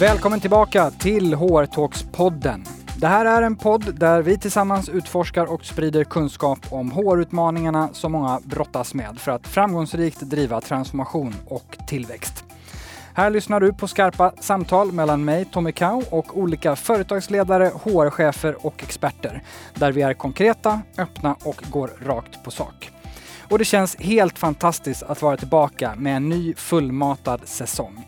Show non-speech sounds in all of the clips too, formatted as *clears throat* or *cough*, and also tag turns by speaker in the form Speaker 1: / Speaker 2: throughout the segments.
Speaker 1: Välkommen tillbaka till HR Talks-podden. Det här är en podd där vi tillsammans utforskar och sprider kunskap om HR-utmaningarna som många brottas med för att framgångsrikt driva transformation och tillväxt. Här lyssnar du på skarpa samtal mellan mig, Tommy Kau, och olika företagsledare, HR-chefer och experter. Där vi är konkreta, öppna och går rakt på sak. Och det känns helt fantastiskt att vara tillbaka med en ny fullmatad säsong.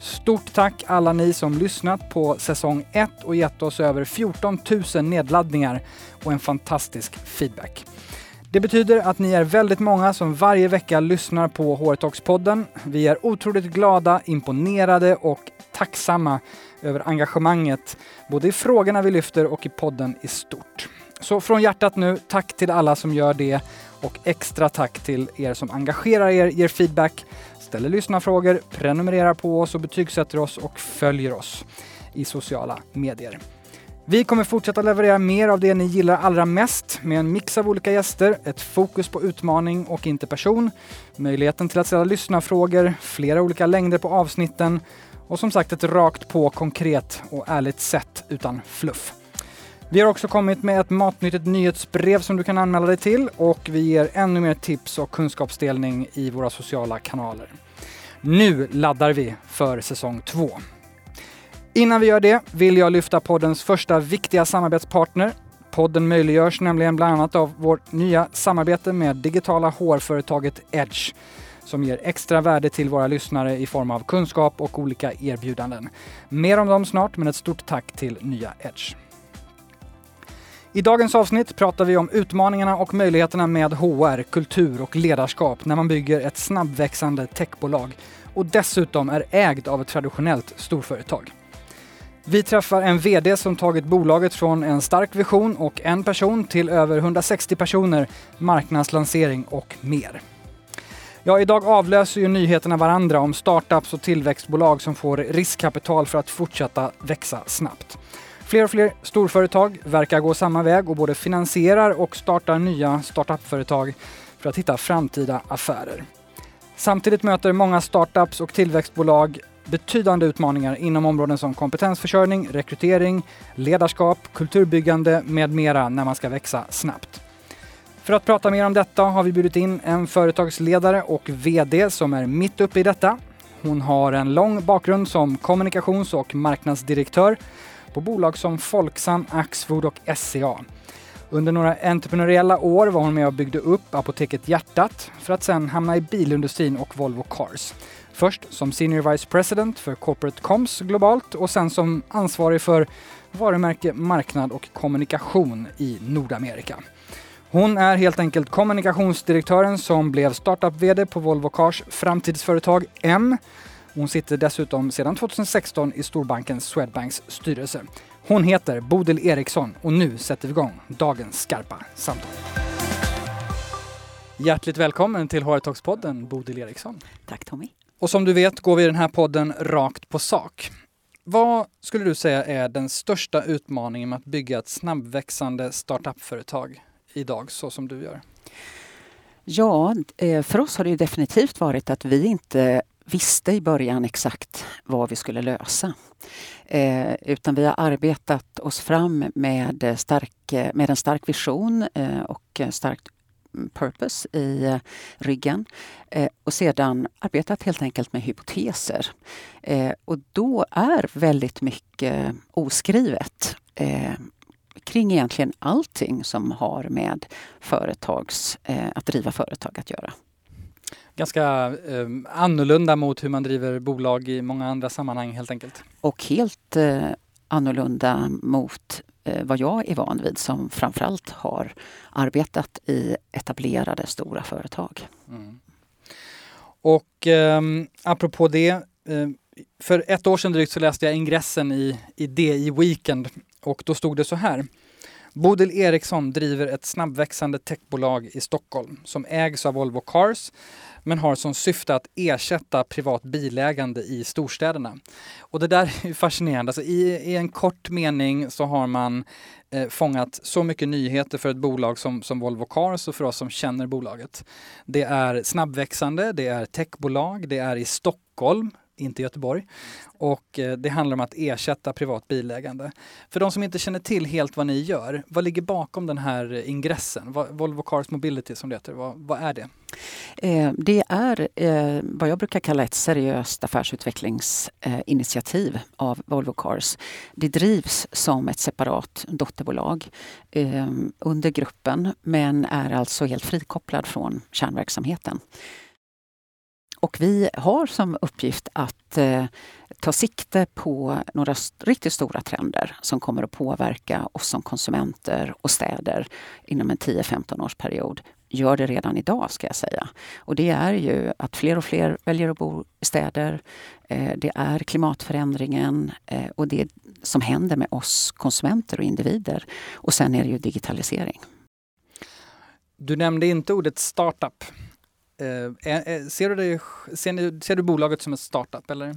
Speaker 1: Stort tack alla ni som lyssnat på säsong 1 och gett oss över 14 000 nedladdningar och en fantastisk feedback. Det betyder att ni är väldigt många som varje vecka lyssnar på HR-talks-podden. Vi är otroligt glada, imponerade och tacksamma över engagemanget, både i frågorna vi lyfter och i podden i stort. Så från hjärtat nu, tack till alla som gör det och extra tack till er som engagerar er, ger feedback, ställer lyssnarfrågor, prenumererar på oss och betygsätter oss och följer oss i sociala medier. Vi kommer fortsätta leverera mer av det ni gillar allra mest med en mix av olika gäster, ett fokus på utmaning och inte person, möjligheten till att ställa lyssnarfrågor, flera olika längder på avsnitten och som sagt ett rakt på, konkret och ärligt sätt utan fluff. Vi har också kommit med ett matnyttigt nyhetsbrev som du kan anmäla dig till och vi ger ännu mer tips och kunskapsdelning i våra sociala kanaler. Nu laddar vi för säsong två. Innan vi gör det vill jag lyfta poddens första viktiga samarbetspartner. Podden möjliggörs nämligen bland annat av vårt nya samarbete med digitala HR-företaget Edge som ger extra värde till våra lyssnare i form av kunskap och olika erbjudanden. Mer om dem snart, men ett stort tack till nya Edge. I dagens avsnitt pratar vi om utmaningarna och möjligheterna med HR, kultur och ledarskap när man bygger ett snabbväxande techbolag och dessutom är ägd av ett traditionellt storföretag. Vi träffar en VD som tagit bolaget från en stark vision och en person till över 160 personer, marknadslansering och mer. Ja, idag avlöser ju nyheterna varandra om startups och tillväxtbolag som får riskkapital för att fortsätta växa snabbt. Fler och fler storföretag verkar gå samma väg och både finansierar och startar nya startupföretag för att hitta framtida affärer. Samtidigt möter många startups och tillväxtbolag betydande utmaningar inom områden som kompetensförsörjning, rekrytering, ledarskap, kulturbyggande med mera när man ska växa snabbt. För att prata mer om detta har vi bjudit in en företagsledare och VD som är mitt uppe i detta. Hon har en lång bakgrund som kommunikations och marknadsdirektör på bolag som Folksam, Axfood och SCA. Under några entreprenöriella år var hon med och byggde upp Apoteket Hjärtat för att sen hamna i bilindustrin och Volvo Cars. Först som Senior Vice President för Corporate Comms globalt och sen som ansvarig för varumärke, marknad och kommunikation i Nordamerika. Hon är helt enkelt kommunikationsdirektören som blev startup-VD på Volvo Cars framtidsföretag M hon sitter dessutom sedan 2016 i storbanken Swedbanks styrelse. Hon heter Bodil Eriksson och nu sätter vi igång dagens skarpa samtal. Hjärtligt välkommen till HR Talks-podden Bodil Eriksson.
Speaker 2: Tack Tommy.
Speaker 1: Och som du vet går vi i den här podden rakt på sak. Vad skulle du säga är den största utmaningen med att bygga ett snabbväxande startupföretag idag så som du gör?
Speaker 2: Ja, eh, för oss har det definitivt varit att vi inte visste i början exakt vad vi skulle lösa. Eh, utan vi har arbetat oss fram med, stark, med en stark vision eh, och starkt purpose i eh, ryggen och sedan arbetat helt enkelt med hypoteser. Eh, och då är väldigt mycket oskrivet eh, kring egentligen allting som har med företags, eh, att driva företag att göra
Speaker 1: ganska eh, annorlunda mot hur man driver bolag i många andra sammanhang helt enkelt.
Speaker 2: Och helt eh, annorlunda mot eh, vad jag är van vid som framförallt har arbetat i etablerade stora företag. Mm.
Speaker 1: Och eh, apropå det, eh, för ett år sedan drygt så läste jag ingressen i, i DI Weekend och då stod det så här. Bodil Eriksson driver ett snabbväxande techbolag i Stockholm som ägs av Volvo Cars men har som syfte att ersätta privat bilägande i storstäderna. Och det där *laughs* är fascinerande. Alltså i, I en kort mening så har man eh, fångat så mycket nyheter för ett bolag som, som Volvo Cars och för oss som känner bolaget. Det är snabbväxande, det är techbolag, det är i Stockholm, inte Göteborg. Och eh, det handlar om att ersätta privat bilägande. För de som inte känner till helt vad ni gör, vad ligger bakom den här ingressen? Volvo Cars Mobility som det heter, vad, vad är det?
Speaker 2: Eh, det är eh, vad jag brukar kalla ett seriöst affärsutvecklingsinitiativ av Volvo Cars. Det drivs som ett separat dotterbolag under gruppen men är alltså helt frikopplad från kärnverksamheten. Och vi har som uppgift att eh, ta sikte på några riktigt stora trender som kommer att påverka oss som konsumenter och städer inom en 10-15 års period. Gör det redan idag ska jag säga. Och det är ju att fler och fler väljer att bo i städer. Eh, det är klimatförändringen eh, och det som händer med oss konsumenter och individer. Och sen är det ju digitalisering.
Speaker 1: Du nämnde inte ordet startup. Eh, eh, eh, ser, du det, ser, ni, ser du bolaget som en startup eller?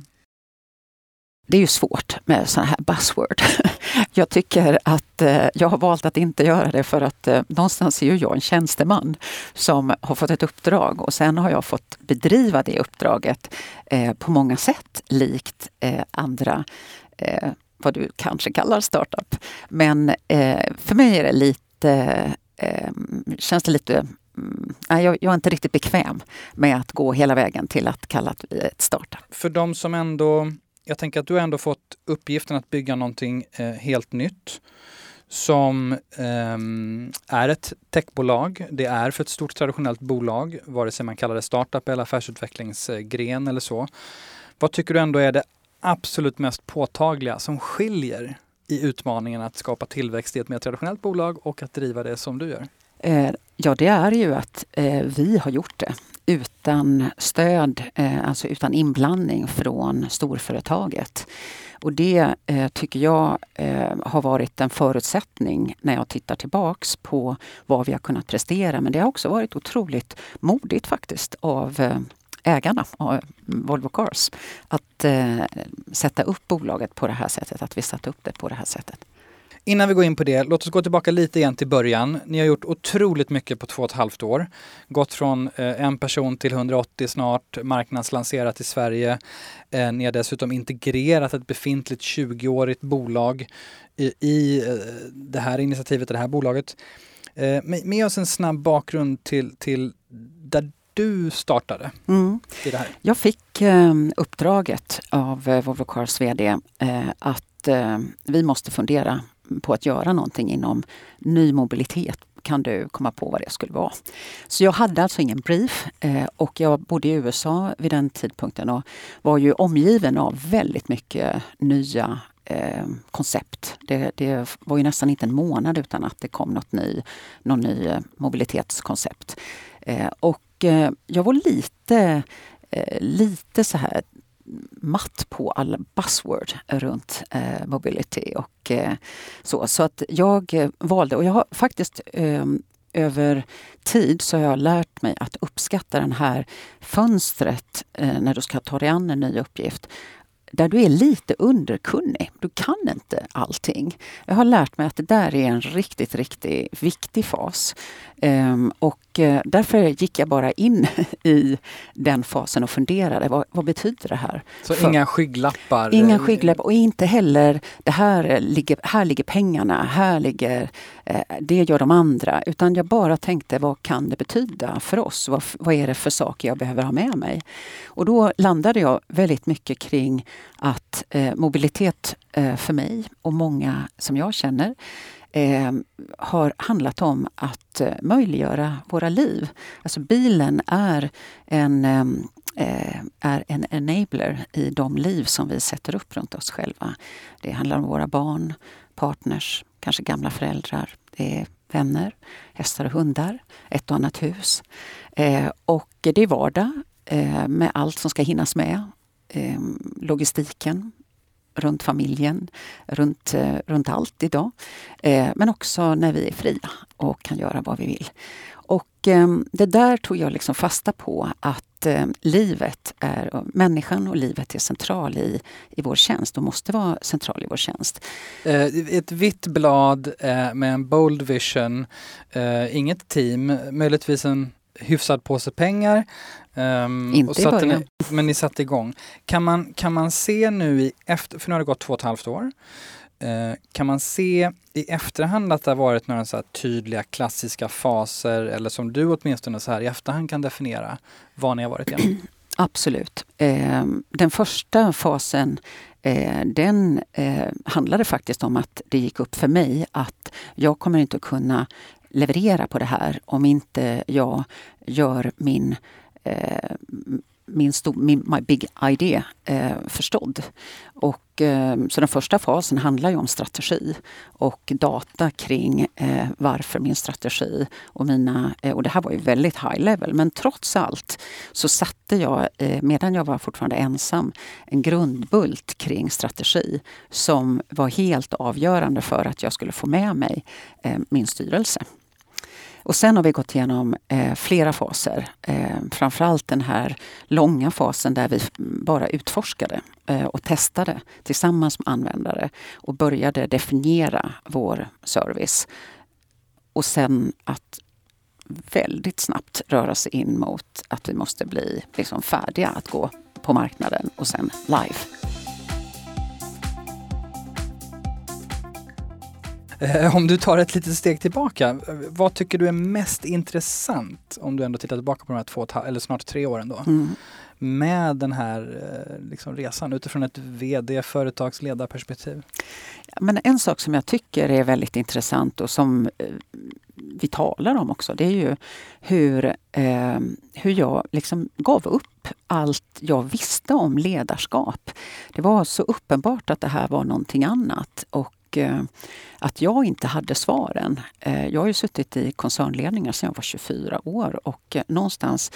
Speaker 2: Det är ju svårt med sådana här buzzword. *laughs* Jag tycker att eh, jag har valt att inte göra det för att eh, någonstans är ju jag en tjänsteman som har fått ett uppdrag och sen har jag fått bedriva det uppdraget eh, på många sätt likt andra vad du kanske kallar startup. Men för mig är det lite, känns det lite Mm, nej, jag, jag, är inte riktigt bekväm med att gå hela vägen till att kalla det ett startup.
Speaker 1: För de som ändå, jag tänker att du har ändå fått uppgiften att bygga någonting eh, helt nytt som eh, är ett techbolag. Det är för ett stort traditionellt bolag, vare sig man kallar det startup eller affärsutvecklingsgren eller så. Vad tycker du ändå är det absolut mest påtagliga som skiljer i utmaningen att skapa tillväxt i ett mer traditionellt bolag och att driva det som du gör?
Speaker 2: Eh, ja, det är ju att eh, vi har gjort det utan stöd, eh, alltså utan inblandning från storföretaget. Och det eh, tycker jag eh, har varit en förutsättning när jag tittar tillbaks på vad vi har kunnat prestera. Men det har också varit otroligt modigt faktiskt av eh, ägarna av Volvo Cars att sätta upp bolaget på det här sättet, att vi satte upp det på det här sättet.
Speaker 1: Innan vi går in på det, låt oss gå tillbaka lite igen till början. Ni har gjort otroligt mycket på två och ett halvt år. Gått från eh, en person till 180 snart, marknadslanserat i Sverige. Eh, ni har dessutom integrerat ett befintligt 20-årigt bolag i, i eh, det här initiativet, det här bolaget. Med, med oss en snabb bakgrund till, till där du startade mm. i det här.
Speaker 2: Jag fick eh, uppdraget av eh, Volvo Cars VD eh, att eh, vi måste fundera på att göra någonting inom ny mobilitet. Kan du komma på vad det skulle vara? Så jag hade alltså ingen brief eh, och jag bodde i USA vid den tidpunkten och var ju omgiven av väldigt mycket nya eh, koncept. Det, det, var ju nästan inte en månad utan att det kom något ny, någon ny eh, mobilitetskoncept. Eh, och eh, jag var lite, eh, lite så här matt på alla buzzword runt eh, mobility och eh, så. Så att jag eh, valde, och jag har faktiskt eh, över tid så har jag lärt mig att uppskatta det här fönstret eh, när du ska ta dig an en ny uppgift där du är lite underkunnig. Du kan inte allting. Jag har lärt mig att det där är en riktigt, riktigt viktig fas. Um, och uh, därför gick jag bara in *laughs* i den fasen och funderade. Vad, vad betyder det här?
Speaker 1: Så För, inga skygglappar?
Speaker 2: Inga skygglappar och inte heller det här ligger, här ligger pengarna, här ligger Eh, det gör de andra. Utan jag bara tänkte vad kan det betyda för oss? Vad, vad är det för saker jag behöver ha med mig? Och då landade jag väldigt mycket kring att eh, mobilitet eh, för mig och många som jag känner eh, har handlat om att eh, möjliggöra våra liv. Alltså bilen är en, ehm, eh, är en enabler i de liv som vi sätter upp runt oss själva. Det handlar om våra barn, partners, kanske gamla föräldrar. Det är vänner, hästar och hundar, ett och annat hus. Eh, och det är vardag eh, med allt som ska hinnas med. Eh, logistiken, runt familjen, runt, eh, runt allt idag. Eh, men också när vi är fria och kan göra vad vi vill. Och eh, det där tog jag liksom fasta på att livet är, människan och livet är central i, i vår tjänst och måste vara central i vår tjänst.
Speaker 1: Ett vitt blad med en bold vision, inget team, möjligtvis en hyfsad påse pengar. Um,
Speaker 2: Inte i början.
Speaker 1: Ni, men ni satte igång. Kan man, kan man se nu i efter, för nu har det gått två och ett halvt år. Eh, kan man se i efterhand att det har varit några så tydliga klassiska faser eller som du åtminstone så här i efterhand kan definiera vad ni har varit igenom? *clears throat*
Speaker 2: Absolut. Eh, den första fasen eh, den eh, handlade faktiskt om att det gick upp för mig att jag kommer inte kunna leverera på det här om inte jag gör min eh, min, stor, min my big idea eh, förstådd. Och, eh, så den första fasen handlar ju om strategi och data kring eh, varför min strategi och mina... Eh, och det här var ju väldigt high level men trots allt så satte jag, eh, medan jag var fortfarande ensam, en grundbult kring strategi som var helt avgörande för att jag skulle få med mig eh, min styrelse. Och sen har vi gått igenom eh, flera faser. Eh, framförallt den här långa fasen där vi bara utforskade eh, och testade tillsammans med användare och började definiera vår service. Och sen att väldigt snabbt röra sig in mot att vi måste bli liksom färdiga att gå på marknaden och sen live.
Speaker 1: Om du tar ett litet steg tillbaka, vad tycker du är mest intressant om du ändå tittar tillbaka på de här två, eller snart tre åren då? Mm. Med den här eh, liksom, resan utifrån ett VD, företagsledarperspektiv?
Speaker 2: Men en sak som jag tycker är väldigt intressant och som eh, vi talar om också, det är ju hur, eh, hur jag liksom gav upp allt jag visste om ledarskap. Det var så uppenbart att det här var någonting annat. Och Eh, att jag inte hade svaren. Eh, jag har ju suttit i koncernledningar sedan jag var 24 år och eh, någonstans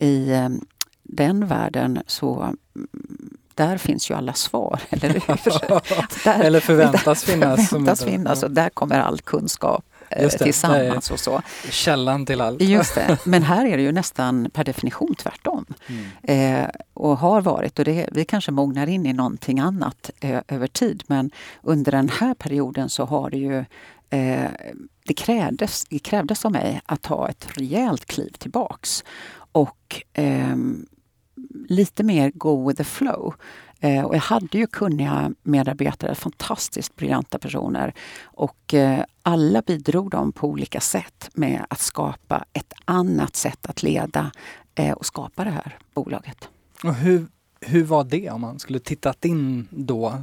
Speaker 2: i den världen så mm, där finns ju alla svar, *laughs* eller hur? *laughs*
Speaker 1: Där, eller förväntas *laughs* finnas.
Speaker 2: Förväntas finnas och där kommer all kunskap tillsammans och så.
Speaker 1: Källan till allt.
Speaker 2: Just det. *laughs* Men här är det ju nästan per definition tvärtom. Mm. Eh, och har varit. Och det, vi kanske mognar in i någonting annat eh, över tid. Men under den här perioden så har det ju eh, det, krävdes, det krävdes av mig att ta ett rejält kliv tillbaks. Och ehm, lite mer go with the flow. Eh, och jag hade ju kunniga medarbetare, fantastiskt briljanta personer. Och eh, alla bidrog de på olika sätt med att skapa ett annat sätt att leda eh, och skapa det här bolaget.
Speaker 1: Och hur, hur var det om man skulle tittat in då?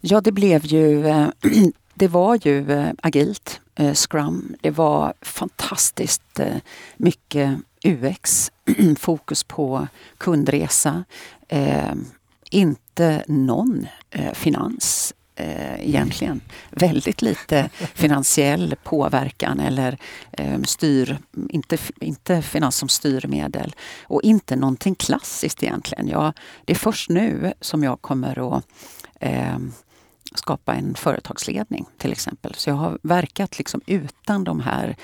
Speaker 2: Ja, det blev ju *clears throat* det var ju agilt, Scrum. Det var fantastiskt mycket UX, *clears throat* fokus på kundresa inte någon eh, finans eh, egentligen. Väldigt lite *laughs* finansiell påverkan eller eh, styr, inte, inte finans som styrmedel. Och inte någonting klassiskt egentligen. Jag, det är först nu som jag kommer att eh, skapa en företagsledning till exempel. Så jag har verkat liksom utan de här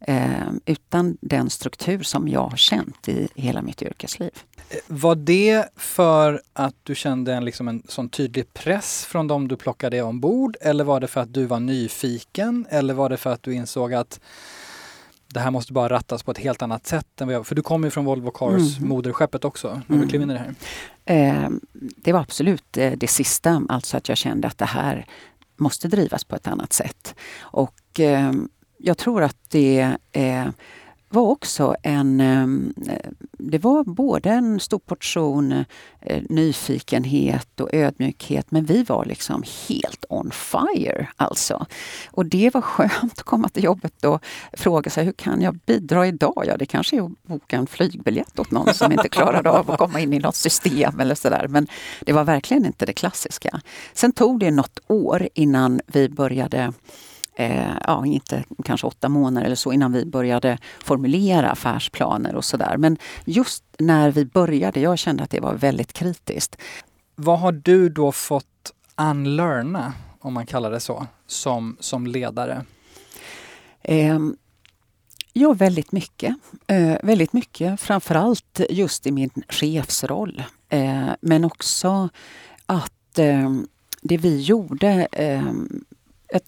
Speaker 2: eh, utan den struktur som jag har känt i hela mitt yrkesliv.
Speaker 1: Eh, var det för att du kände en, liksom en sån tydlig press från dem du plockade ombord eller var det för att du var nyfiken eller var det för att du insåg att det här måste bara rattas på ett helt annat sätt. Än vad jag, för du kommer ju från Volvo Cars, mm. moderskeppet också, när du klev in i det här.
Speaker 2: Eh, det var absolut eh, det sista, alltså att jag kände att det här måste drivas på ett annat sätt. Och eh, jag tror att det eh, var också en... Ehm, det var både en stor portion eh, nyfikenhet och ödmjukhet men vi var liksom helt on fire alltså. Och det var skönt att komma till jobbet och fråga sig hur kan jag bidra idag? Ja, det kanske är att boka en flygbiljett åt någon som inte klarade av att komma in i något system eller sådär. Men det var verkligen inte det klassiska. Sen tog det något år innan vi började eh, ja, inte kanske åtta månader eller så innan vi började formulera affärsplaner och sådär. Men just när vi började, jag kände att det var väldigt kritiskt.
Speaker 1: Vad har du då fått unlearna, om man kallar det så, som, som ledare?
Speaker 2: Eh, Ja, väldigt mycket. Eh, väldigt mycket, framförallt just i min chefsroll. Eh, men också att eh, det vi gjorde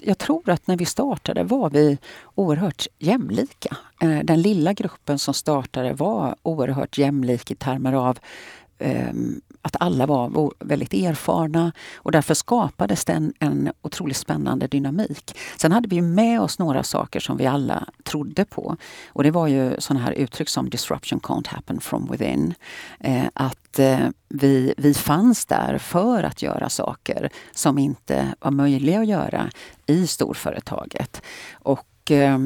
Speaker 2: jag tror att när vi startade var vi oerhört jämlika. Eh, den lilla gruppen som startade var oerhört jämlik i termer av ehm, att alla var väldigt erfarna och därför skapades det en, en otroligt spännande dynamik. Sen hade vi med oss några saker som vi alla trodde på. Och det var ju sådana här uttryck som disruption can't happen from within. Eh, att eh, vi, vi fanns där för att göra saker som inte var möjliga att göra i storföretaget. Och eh,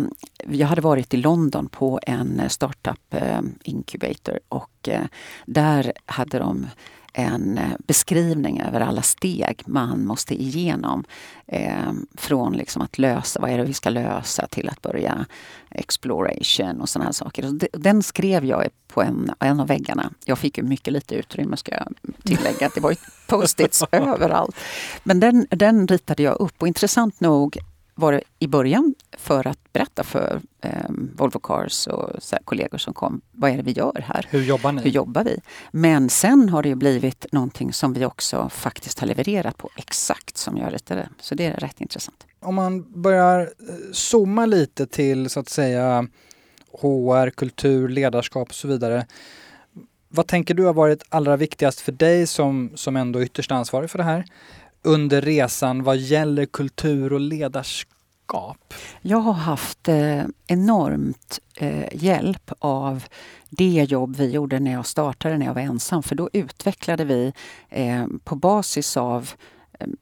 Speaker 2: jag hade varit i London på en eh, startup eh, incubator och där hade de en beskrivning över alla steg man måste igenom. Eh, från liksom att lösa, vad är det vi ska lösa, till att börja exploration och sådana här saker. Den skrev jag på en, en av väggarna. Jag fick ju mycket lite utrymme ska jag tillägga. Det var ju post-its *laughs* överallt. Men den, den ritade jag upp och intressant nog var det i början för att berätta för eh, Volvo Cars och här, kollegor som kom, vad är det vi gör här?
Speaker 1: Hur jobbar ni?
Speaker 2: Hur jobbar vi? Men sen har det ju blivit någonting som vi också faktiskt har levererat på exakt som jag ritade. Så det är rätt intressant.
Speaker 1: Om man börjar eh, zooma lite till så att säga HR, kultur, ledarskap och så vidare. Vad tänker du har varit allra viktigast för dig som, som ändå ytterst ansvarig för det här? Under resan vad gäller kultur och ledarskap?
Speaker 2: Jag har haft eh, enormt eh, hjälp av det jobb vi gjorde när jag startade när jag var ensam. För då utvecklade vi eh, på basis av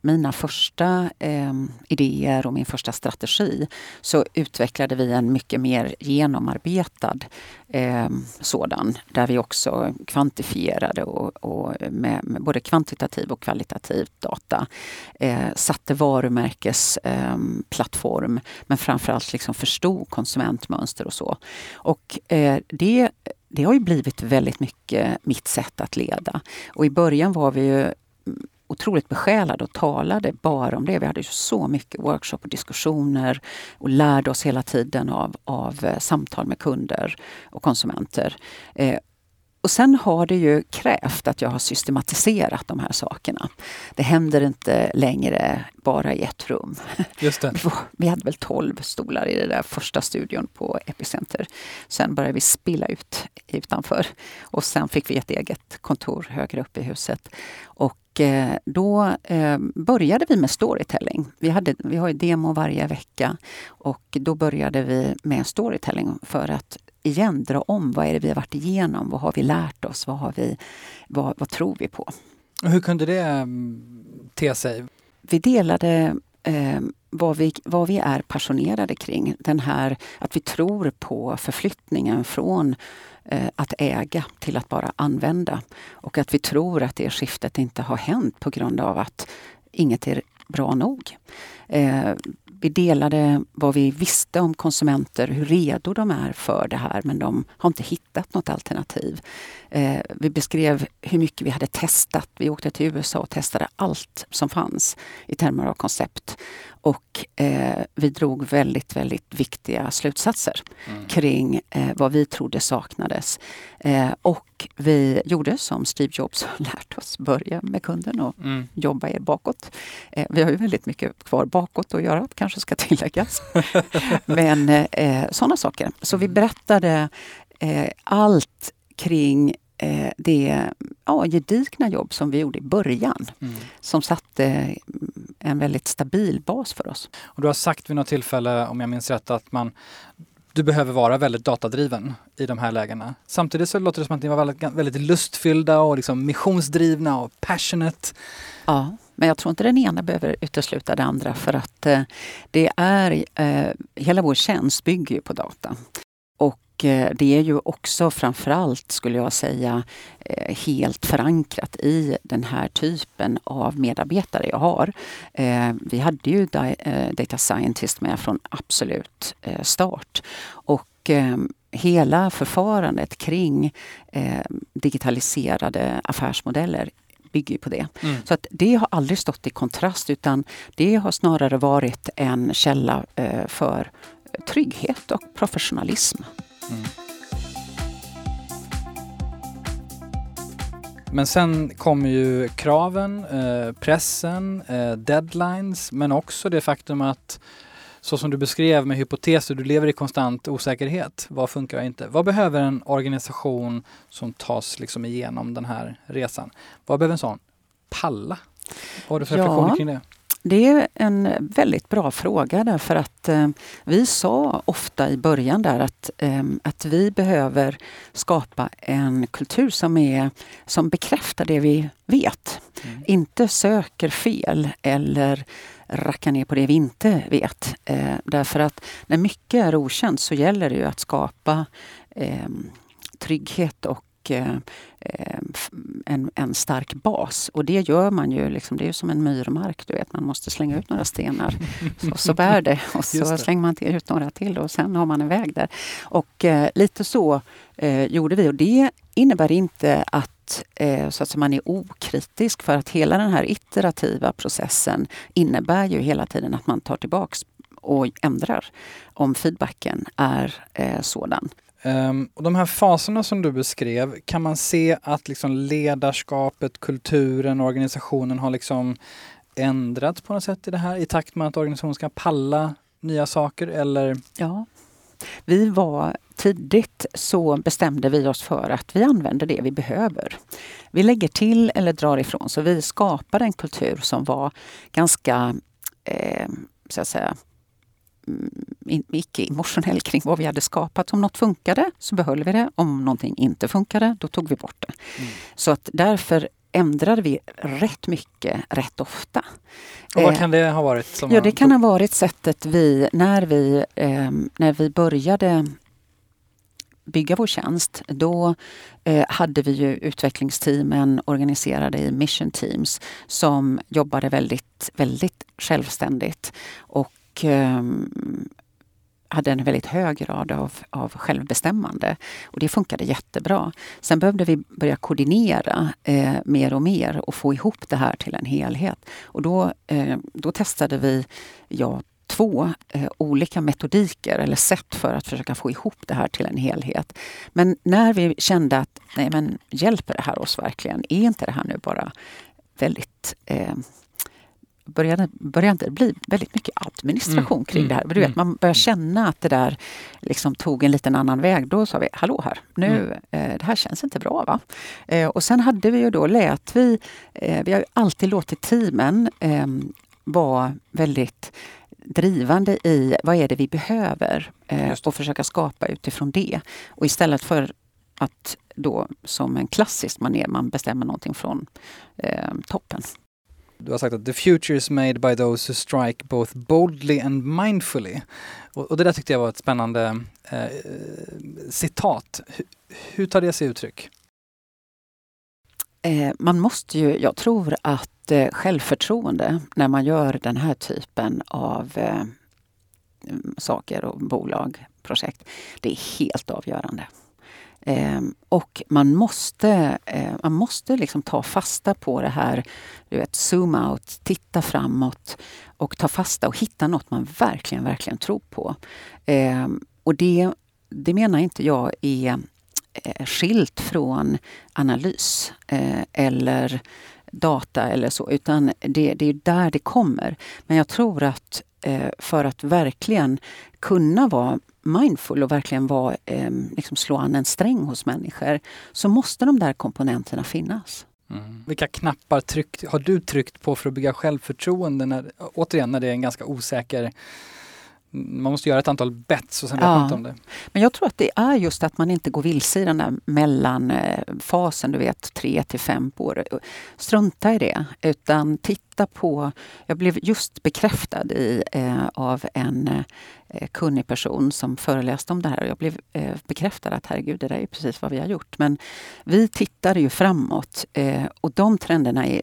Speaker 2: mina första eh, idéer och min första strategi så utvecklade vi en mycket mer genomarbetad eh, sådan där vi också kvantifierade och, och med, med, både kvantitativ och kvalitativ data eh, satte varumärkesplattform ehm, men framförallt liksom förstod konsumentmönster och så. Och eh, det det har ju blivit väldigt mycket mitt sätt att leda. Och i början var vi ju otroligt besjälade och talade bara om det. Vi hade så mycket workshop och diskussioner och lärde oss hela tiden av, av eh, samtal med kunder och konsumenter. Eh, och sen har det ju krävt att jag har systematiserat de här sakerna. Det händer inte längre bara i ett rum.
Speaker 1: Just det. *laughs*
Speaker 2: Vi hade väl 12 stolar i den där första studion på Epicenter. Sen började vi spilla ut utanför och sen fick vi ett eget kontor högre upp i huset. Och eh, då eh, började vi med storytelling. Vi, hade, vi har ju demo varje vecka och då började vi med storytelling för att igen dra om. Vad är det vi har varit igenom? Vad har vi lärt oss? Vad, har vi, vad, vad tror vi på?
Speaker 1: hur kunde det mm, te sig?
Speaker 2: Vi delade eh, vad, vi, vad vi är passionerade kring. Den här att vi tror på förflyttningen från eh, att äga till att bara använda. Och att vi tror att det skiftet inte har hänt på grund av att inget är bra nog. Eh, vi delade vad vi visste om konsumenter, hur redo de är för det här men de har inte hittat något alternativ. Eh, vi beskrev hur mycket vi hade testat. Vi åkte till USA och testade allt som fanns i termer av koncept. Och eh, vi drog väldigt, väldigt viktiga slutsatser mm. kring eh, vad vi trodde saknades. Eh, och vi gjorde som Steve Jobs har *laughs* lärt oss, börja med kunden och mm. jobba er bakåt. Eh, vi har ju väldigt mycket kvar bakåt att göra, kanske ska *laughs* tilläggas. Men eh, sådana saker. Så vi mm. berättade allt kring eh, det ja, gedigna jobb som vi gjorde i början. Mm. Som satte en väldigt stabil bas för oss.
Speaker 1: Och du har sagt vid något tillfälle, om jag minns rätt, att man du behöver vara väldigt datadriven i de här lägena. Samtidigt så låter det som att ni var väldigt, väldigt lustfyllda och liksom missionsdrivna och passionate.
Speaker 2: Ja, men jag tror inte den ena behöver utesluta det andra för att eh, det är, eh, hela vår tjänst bygger ju på data. Eh, det är ju också framförallt, skulle jag säga, eh, helt förankrat i den här typen av medarbetare jag har. Eh, vi hade ju Data Scientist med från absolut start. Och hela förfarandet kring digitaliserade affärsmodeller bygger på det. Mm. Så att det har aldrig stått i kontrast utan det har snarare varit en källa för trygghet och professionalism. Mm.
Speaker 1: Men sen kommer ju kraven, eh, pressen, eh, deadlines men också det faktum att så som du beskrev med hypoteser, du lever i konstant osäkerhet. Vad funkar och inte? Vad behöver en organisation som tas liksom igenom den här resan? Vad behöver en sån palla? Vad har du för ja. reflektioner kring det?
Speaker 2: Det är en väldigt bra fråga därför att eh, vi sa ofta i början där att, eh, att vi behöver skapa en kultur som, är, som bekräftar det vi vet. Mm. Inte söker fel eller rackar ner på det vi inte vet. Eh, därför att när mycket är okänt så gäller det ju att skapa eh, trygghet och Eh, en, en stark bas. Och det gör man ju, liksom, det är som en myrmark. Du vet, man måste slänga ut några stenar. Så, så bär det. Och *laughs* så slänger man till, ut några till och sen har man en väg där. Och eh, lite så eh, gjorde vi. Och det innebär inte att eh, så att man är okritisk för att hela den här iterativa processen innebär ju hela tiden att man tar tillbaks och ändrar om feedbacken är eh, sådan.
Speaker 1: Um, och de här faserna som du beskrev, kan man se att liksom ledarskapet, kulturen, organisationen har liksom ändrats på något sätt i det här i takt med att organisationen ska palla nya saker eller?
Speaker 2: Ja. Vi var tidigt så bestämde vi oss för att vi använder det vi behöver. Vi lägger till eller drar ifrån så vi skapade en kultur som var ganska eh, så att säga, icke-emotionell kring vad vi hade skapat. Om något funkade så behöll vi det. Om någonting inte funkade, då tog vi bort det. Mm. Så att därför ändrade vi rätt mycket, rätt ofta.
Speaker 1: Och vad eh, kan det ha varit?
Speaker 2: ja, det kan ha varit sättet vi, när vi, eh, när vi började bygga vår tjänst, då eh, hade vi ju utvecklingsteamen organiserade i mission teams som jobbade väldigt, väldigt självständigt. Och och eh, hade en väldigt hög grad av, av självbestämmande. Och det funkade jättebra. Sen behövde vi börja koordinera eh, mer och mer och få ihop det här till en helhet. Och då, eh, då testade vi ja, två eh, olika metodiker eller sätt för att försöka få ihop det här till en helhet. Men när vi kände att nej men hjälper det här oss verkligen? Är inte det här nu bara väldigt eh, började, började det bli väldigt mycket administration mm. kring mm. det här. Du vet, mm. man börjar känna att det där liksom tog en liten annan väg. Då sa vi, hallå här, nu, mm. eh, det här känns inte bra. va? Eh, och sen hade vi ju då, lät vi, eh, vi har alltid låtit teamen eh, vara väldigt drivande i vad är det vi behöver eh, och försöka skapa utifrån det. Och istället för att då som en klassisk manér man bestämmer någonting från eh, toppen.
Speaker 1: Du har sagt att the future is made by those who strike both boldly and mindfully. Och, och det där tyckte jag var ett spännande eh, citat. H hur tar det sig uttryck?
Speaker 2: Eh, man måste ju, jag tror att eh, självförtroende när man gör den här typen av eh, saker och bolag, projekt, det är helt avgörande. Eh, och man måste, eh, man måste liksom ta fasta på det här, du vet, zoom out, titta framåt och ta fasta och hitta något man verkligen, verkligen tror på. Eh, och det, det menar inte jag är eh, skilt från analys eh, eller data eller så, utan det, det är där det kommer. Men jag tror att eh, för att verkligen kunna vara mindful och verkligen vara, eh, liksom slå an en sträng hos människor så måste de där komponenterna finnas.
Speaker 1: Mm. Vilka knappar tryck, har du tryckt på för att bygga självförtroende? När, återigen när det är en ganska osäker man måste göra ett antal bets och sen vet man inte om det.
Speaker 2: Men jag tror att det är just att man inte går vilse i den där mellanfasen, du vet tre till fem år. Strunta i det, utan titta på... Jag blev just bekräftad i, eh, av en eh, kunnig person som föreläste om det här. Jag blev eh, bekräftad att herregud, det där är precis vad vi har gjort. Men vi tittar ju framåt eh, och de trenderna är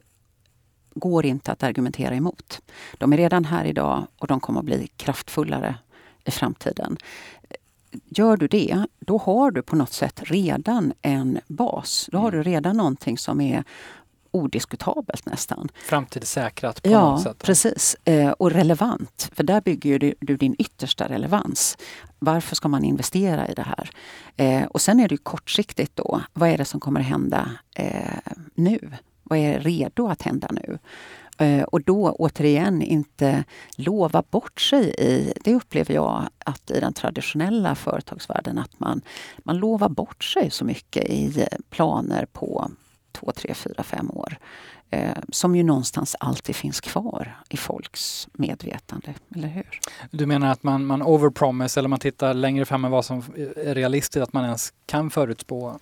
Speaker 2: går inte att argumentera emot. De är redan här idag och de kommer att bli kraftfullare i framtiden. Gör du det, då har du på något sätt redan en bas. Då har du redan någonting som är odiskutabelt nästan.
Speaker 1: Framtidssäkrat på
Speaker 2: ja,
Speaker 1: något sätt?
Speaker 2: Ja, precis. Eh, och relevant, för där bygger du, du, din yttersta relevans. Varför ska man investera i det här? Eh, och sen är det kortsiktigt då. Vad är det som kommer hända eh, nu? Vad är redo att hända nu? Eh, och då återigen inte lova bort sig i, det upplever jag att i den traditionella företagsvärlden, att man, man lovar bort sig så mycket i planer på två, tre, fyra, fem år. Eh, som ju någonstans alltid finns kvar i folks medvetande, eller hur?
Speaker 1: Du menar att man, man overpromise eller man tittar längre fram än vad som är realistiskt, att man ens kan förutspå?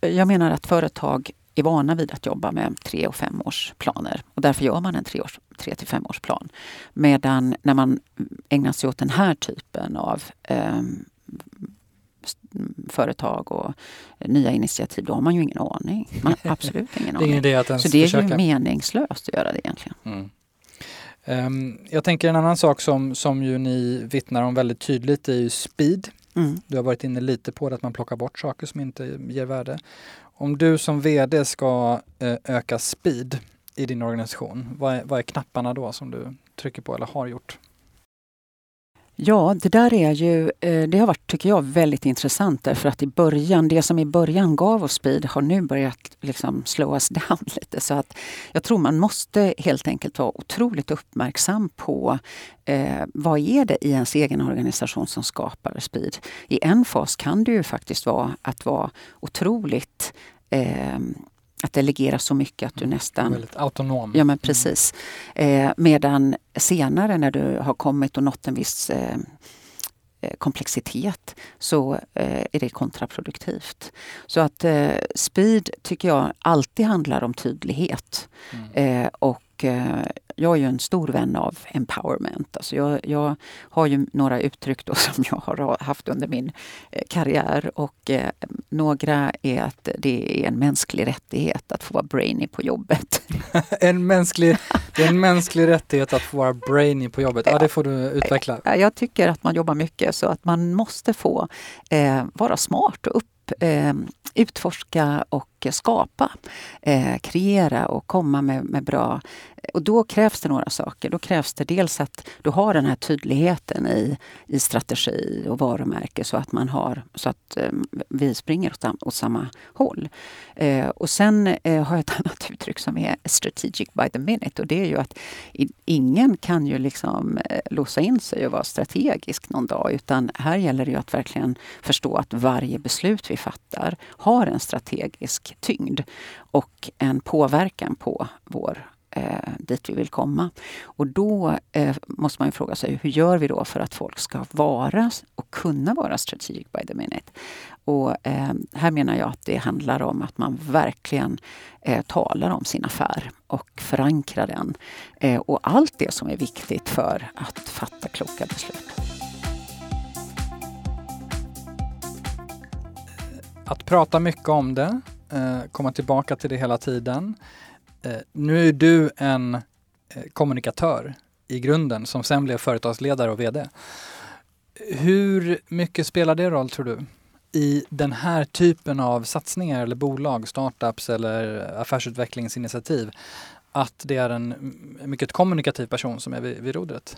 Speaker 2: Jag menar att företag är vana vid att jobba med tre och femårsplaner och därför gör man en tre, års, tre till femårsplan. Medan när man ägnar sig åt den här typen av eh, företag och nya initiativ, då har man ju ingen aning. Man har *laughs* absolut ingen aning.
Speaker 1: det är
Speaker 2: Så det är försöka. ju meningslöst att göra det egentligen. Mm.
Speaker 1: Um, jag tänker en annan sak som, som ju ni vittnar om väldigt tydligt är ju speed. Mm. Du har varit inne lite på det, att man plockar bort saker som inte ger värde. Om du som VD ska eh, öka speed i din organisation, vad är, vad är knapparna då som du trycker på eller har gjort?
Speaker 2: Ja, det där är ju, eh, det har varit, tycker jag, väldigt intressant därför att i början, det som i början gav oss speed har nu börjat liksom slow us *laughs* down lite. Så att jag tror man måste helt enkelt vara otroligt uppmärksam på eh, vad är det i ens egen organisation som skapar speed. I en fas kan det ju faktiskt vara att vara otroligt eh, att delegera så mycket att du mm. nästan...
Speaker 1: Väldigt autonom.
Speaker 2: Ja men mm. precis. Eh, medan senare när du har kommit och nått en viss eh, eh, komplexitet så eh, är det kontraproduktivt. Så att eh, speed tycker jag alltid handlar om tydlighet. Mm. Eh, och jag är ju en stor vän av empowerment. Alltså jag, jag har ju några uttryck då *laughs* som jag har haft under min eh, karriär och eh, några är att det är en mänsklig rättighet att få vara brainy på jobbet. *laughs*
Speaker 1: en mänsklig, det är en mänsklig rättighet att få vara brainy på jobbet. Ja, det får du utveckla.
Speaker 2: Jag tycker att man jobbar mycket så att man måste få eh, vara smart och upp eh, utforska och skapa. Eh, kreera och komma med, med bra och då krävs det några saker. Då krävs det dels att du har den här tydligheten i, i strategi och varumärke så att man har så att eh, vi springer åt, åt samma håll. Eh, och sen eh, har jag ett *laughs* annat uttryck som är strategic by the minute och det är ju att i, ingen kan ju liksom eh, låsa in sig och vara strategisk någon dag utan här gäller det ju att verkligen förstå att varje beslut vi fattar har en strategisk tyngd och en påverkan på vår eh, dit vi vill komma. Och då eh, måste man fråga sig, hur gör vi då för att folk ska vara och kunna vara strategic by the minute? Och eh, här menar jag att det handlar om att man verkligen eh, talar om sin affär och förankrar den. Eh, och allt det som är viktigt för att fatta kloka beslut.
Speaker 1: Att prata mycket om det, eh, komma tillbaka till det hela tiden. Eh, nu är du en eh, kommunikatör i grunden som sen blev företagsledare och VD. Hur mycket spelar det roll tror du i den här typen av satsningar eller bolag, startups eller affärsutvecklingsinitiativ att det är en mycket kommunikativ person som är vid, vid rodret?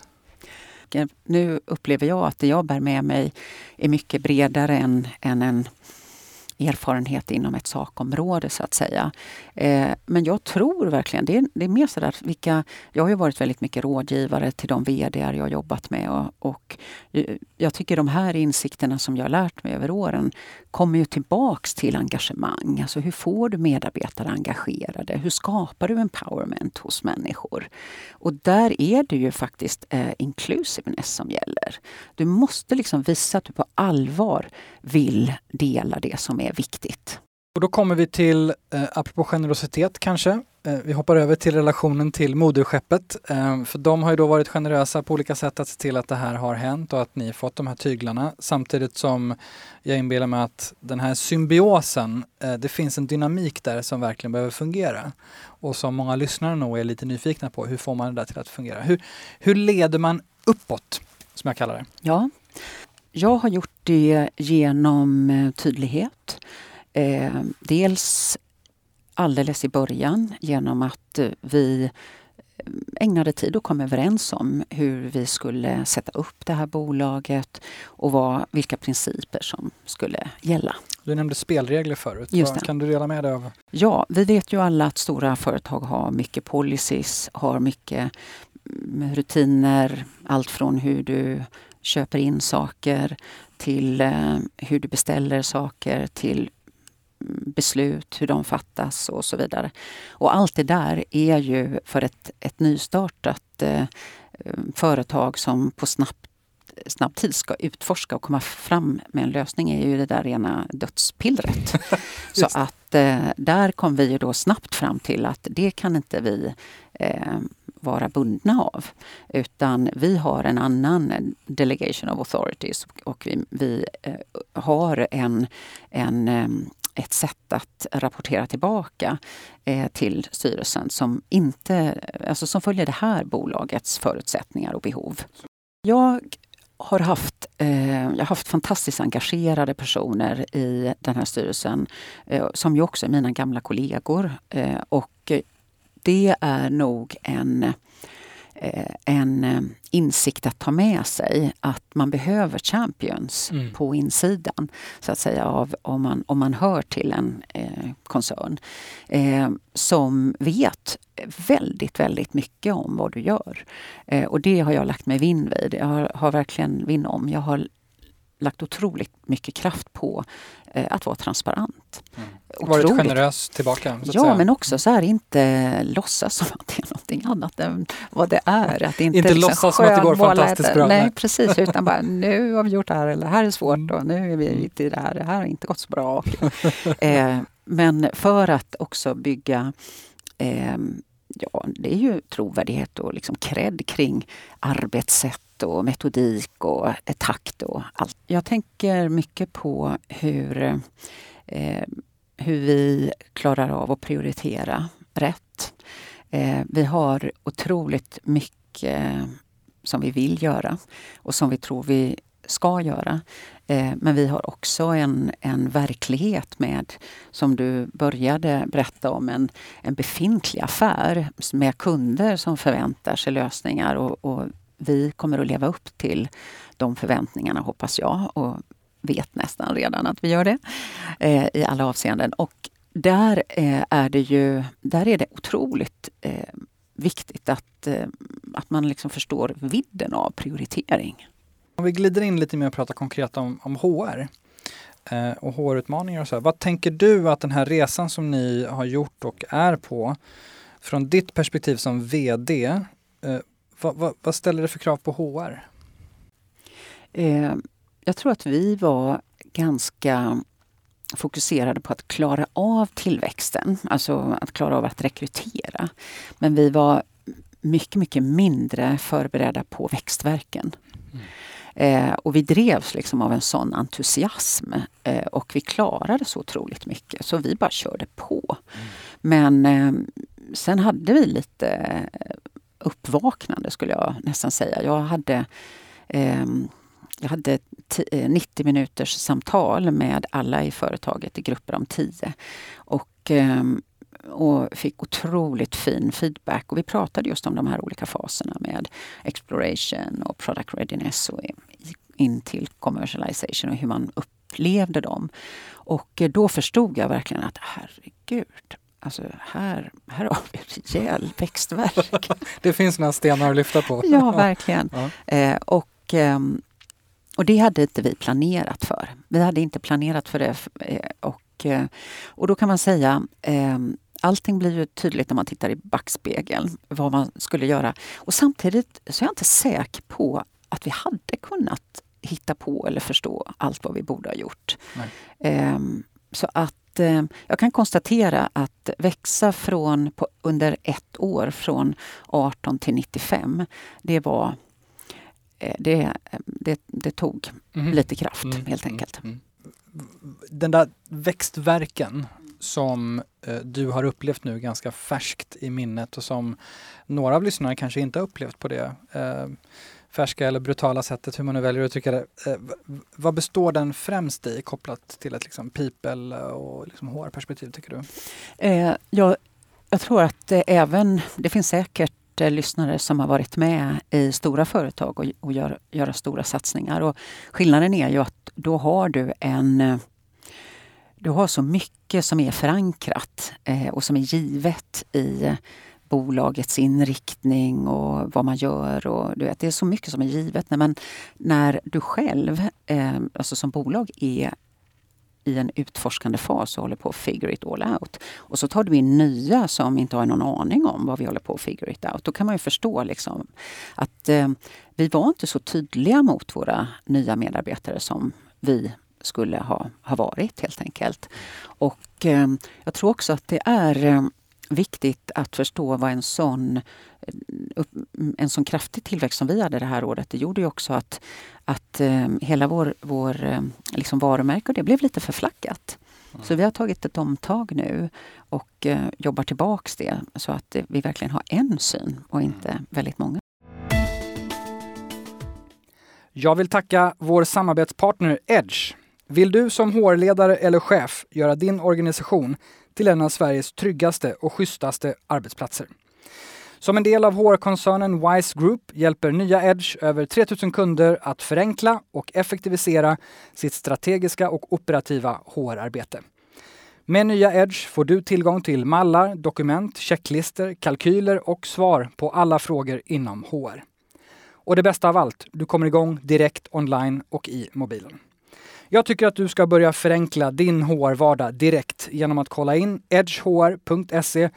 Speaker 2: Nu upplever jag att det jag bär med mig är mycket bredare än, än en erfarenhet inom ett sakområde så att säga. Eh, men jag tror verkligen, det är, det är mer sådär vilka... Jag har ju varit väldigt mycket rådgivare till de VD jag har jobbat med och, och eh, jag tycker de här insikterna som jag har lärt mig över åren kommer ju tillbaks till engagemang. Alltså hur får du medarbetare engagerade? Hur skapar du empowerment hos människor? Och där är det ju faktiskt eh, inclusiveness som gäller. Du måste liksom visa att du på allvar vill dela det som är viktigt.
Speaker 1: Och då kommer vi till, eh, apropå generositet kanske, Eh, vi hoppar över till relationen till moderskeppet. Eh, för de har ju då varit generösa på olika sätt att se till att det här har hänt och att ni fått de här tyglarna. Samtidigt som jag inbillar mig att den här symbiosen, eh, det finns en dynamik där som verkligen behöver fungera. Och som många lyssnare nog är lite nyfikna på, hur får man det där till att fungera? Hur, hur leder man uppåt, som jag kallar det?
Speaker 2: Ja, jag har gjort det genom tydlighet. Eh, dels alldeles i början genom att eh, vi ägnade tid och kom överens om hur vi skulle sätta upp det här bolaget och vad, vilka principer som skulle gälla.
Speaker 1: Du nämnde spelregler förut. Kan du dela med dig av?
Speaker 2: Ja, vi vet ju alla att stora företag har mycket policies, har mycket mm, rutiner. Allt från hur du köper in saker till eh, hur du beställer saker till beslut, hur de fattas och så vidare. Och allt det där är ju för ett, ett nystartat eh, företag som på snabbt snabb tid ska utforska och komma fram med en lösning är ju det där rena dödspillret. *laughs* så att eh, där kom vi ju då snabbt fram till att det kan inte vi eh, vara bundna av. Utan vi har en annan delegation of authorities och vi, vi eh, har en, en eh, ett sätt att rapportera tillbaka eh, till styrelsen som, inte, alltså som följer det här bolagets förutsättningar och behov. Jag har haft, eh, jag har haft fantastiskt engagerade personer i den här styrelsen eh, som ju också är mina gamla kollegor. Eh, och det är nog en en eh, insikt att ta med sig att man behöver champions mm. på insidan. Så att säga av om man, om man hör till en eh, koncern eh, som vet väldigt, väldigt mycket om vad du gör. Eh, och det har jag lagt mig vinn vid. Jag har, har verkligen vinn om. Jag har lagt otroligt mycket kraft på eh, att vara transparent.
Speaker 1: Mm. Varit generös tillbaka?
Speaker 2: ja,
Speaker 1: säga.
Speaker 2: men också så här inte låtsas som att det är någonting annat än vad det är.
Speaker 1: Att inte inte liksom låtsas som att det går fantastiskt bra.
Speaker 2: Nej, precis. Utan bara nu har vi gjort det här, eller det här är svårt och nu är vi ute i det här, det här har inte gått så bra. *laughs* eh, men för att också bygga eh, ja, det är ju trovärdighet och liksom cred kring arbetssätt och metodik och eh, takt och allt. Jag tänker mycket på hur, eh, hur vi klarar av att prioritera rätt. Eh, vi har otroligt mycket som vi vill göra och som vi tror vi ska göra. Eh, men vi har också en, en verklighet med, som du började berätta om, en, en befintlig affär med kunder som förväntar sig lösningar och, och vi kommer att leva upp till de förväntningarna hoppas jag och vet nästan redan att vi gör det eh, i alla avseenden. Och där eh, är det ju där är det otroligt eh, viktigt att, eh, att man liksom förstår vidden av prioritering.
Speaker 1: Om vi glider in lite mer och pratar konkret om, om HR eh, och HR-utmaningar och så. Här. Vad tänker du att den här resan som ni har gjort och är på, från ditt perspektiv som VD, eh, vad, vad, vad, ställer det för krav på HR?
Speaker 2: Eh, jag tror att vi var ganska fokuserade på att klara av tillväxten, alltså att klara av att rekrytera. Men vi var mycket, mycket mindre förberedda på växtverken. Mm. Eh, och vi drevs liksom av en sån entusiasm eh, och vi klarade så otroligt mycket så vi bara körde på. Mm. Men eh, sen hade vi lite uppvaknande skulle jag nästan säga. Jag hade, eh, jag hade 90 eh, minuters samtal med alla i företaget i grupper om 10. Och eh, och fick otroligt fin feedback. Och vi pratade just om de här olika faserna med exploration och product readiness och in till commercialization och hur man upplevde dem. Och eh, då förstod jag verkligen att herregud, Alltså här, här har vi rejäl växtverk. *laughs*
Speaker 1: det finns några stenar att lyfta på.
Speaker 2: ja, verkligen. Ja. Eh, och, eh, och det hade inte vi planerat för. Vi hade inte planerat för det. Eh, och, eh, och då kan man säga ehm, Allting blir ju tydligt när man tittar i backspegeln vad man skulle göra. Och samtidigt så är jag inte säker på att vi hade kunnat hitta på eller förstå allt vad vi borde ha gjort. Um, så att uh, jag kan konstatera att växa från på, under ett år från 18 till 95, det var uh, det, det, det, tog mm. lite kraft mm. helt enkelt. Mm.
Speaker 1: Den där växtverken som eh, du har upplevt nu ganska färskt i minnet och som några av lyssnarna kanske inte har upplevt på det. Färska eller brutala sättet, hur man nu väljer att uttrycka det. Eh, vad består den främst i kopplat till ett liksom people och liksom HR-perspektiv tycker du?
Speaker 2: Eh, jag, jag tror att eh, även, det finns säkert eh, lyssnare som har varit med i stora företag och, och gör, göra stora satsningar. Och skillnaden är ju att då har du en eh, du har så mycket som är förankrat eh, och som är givet i bolagets inriktning och vad man gör. Och, du vet, det är så mycket som är givet. När, man, när du själv, eh, alltså som bolag, är i en utforskande fas och håller på att figure it all out. Och så tar du in nya som inte har någon aning om vad vi håller på att figure it out. Då kan man ju förstå liksom att eh, vi var inte så tydliga mot våra nya medarbetare som vi skulle ha, ha varit helt enkelt. Och eh, jag tror också att det är eh, viktigt att förstå vad en sån, en sån kraftig tillväxt som vi hade det här året, det gjorde ju också att, att eh, hela vår, vår eh, liksom varumärke och det blev lite förflackat. Mm. Så vi har tagit ett omtag nu och eh, jobbar tillbaks det så att vi verkligen har en syn och inte mm. väldigt många.
Speaker 1: Jag vill tacka vår samarbetspartner Edge. Vill du som HR-ledare eller chef göra din organisation till en av Sveriges tryggaste och schysstaste arbetsplatser. Som en del av HR-koncernen Wise Group hjälper nya Edge över 3000 kunder att förenkla och effektivisera sitt strategiska och operativa HR-arbete. Med nya Edge får du tillgång till mallar, dokument, checklister, kalkyler och svar på alla frågor inom HR. Och det bästa av allt, du kommer igång direkt online och i mobilen. Jag tycker att du ska börja förenkla din HR-vardag direkt genom att kolla in edgehr.se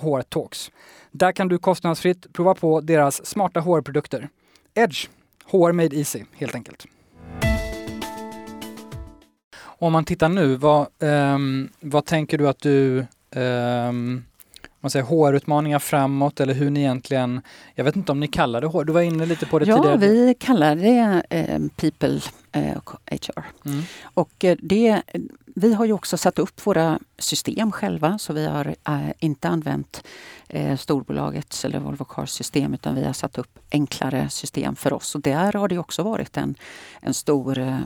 Speaker 1: hrtalks. Där kan du kostnadsfritt prova på deras smarta HR-produkter. Edge, HR made easy helt enkelt. Om man tittar nu, vad, um, vad tänker du att du um, man säger HR-utmaningar framåt eller hur ni egentligen, jag vet inte om ni kallar det HR, du var inne lite på det
Speaker 2: ja,
Speaker 1: tidigare.
Speaker 2: Ja, vi kallar det eh, People eh, HR. Mm. Och eh, det, vi har ju också satt upp våra system själva så vi har eh, inte använt eh, storbolagets eller Volvo Cars system utan vi har satt upp enklare system för oss. Och där har det också varit en, en stor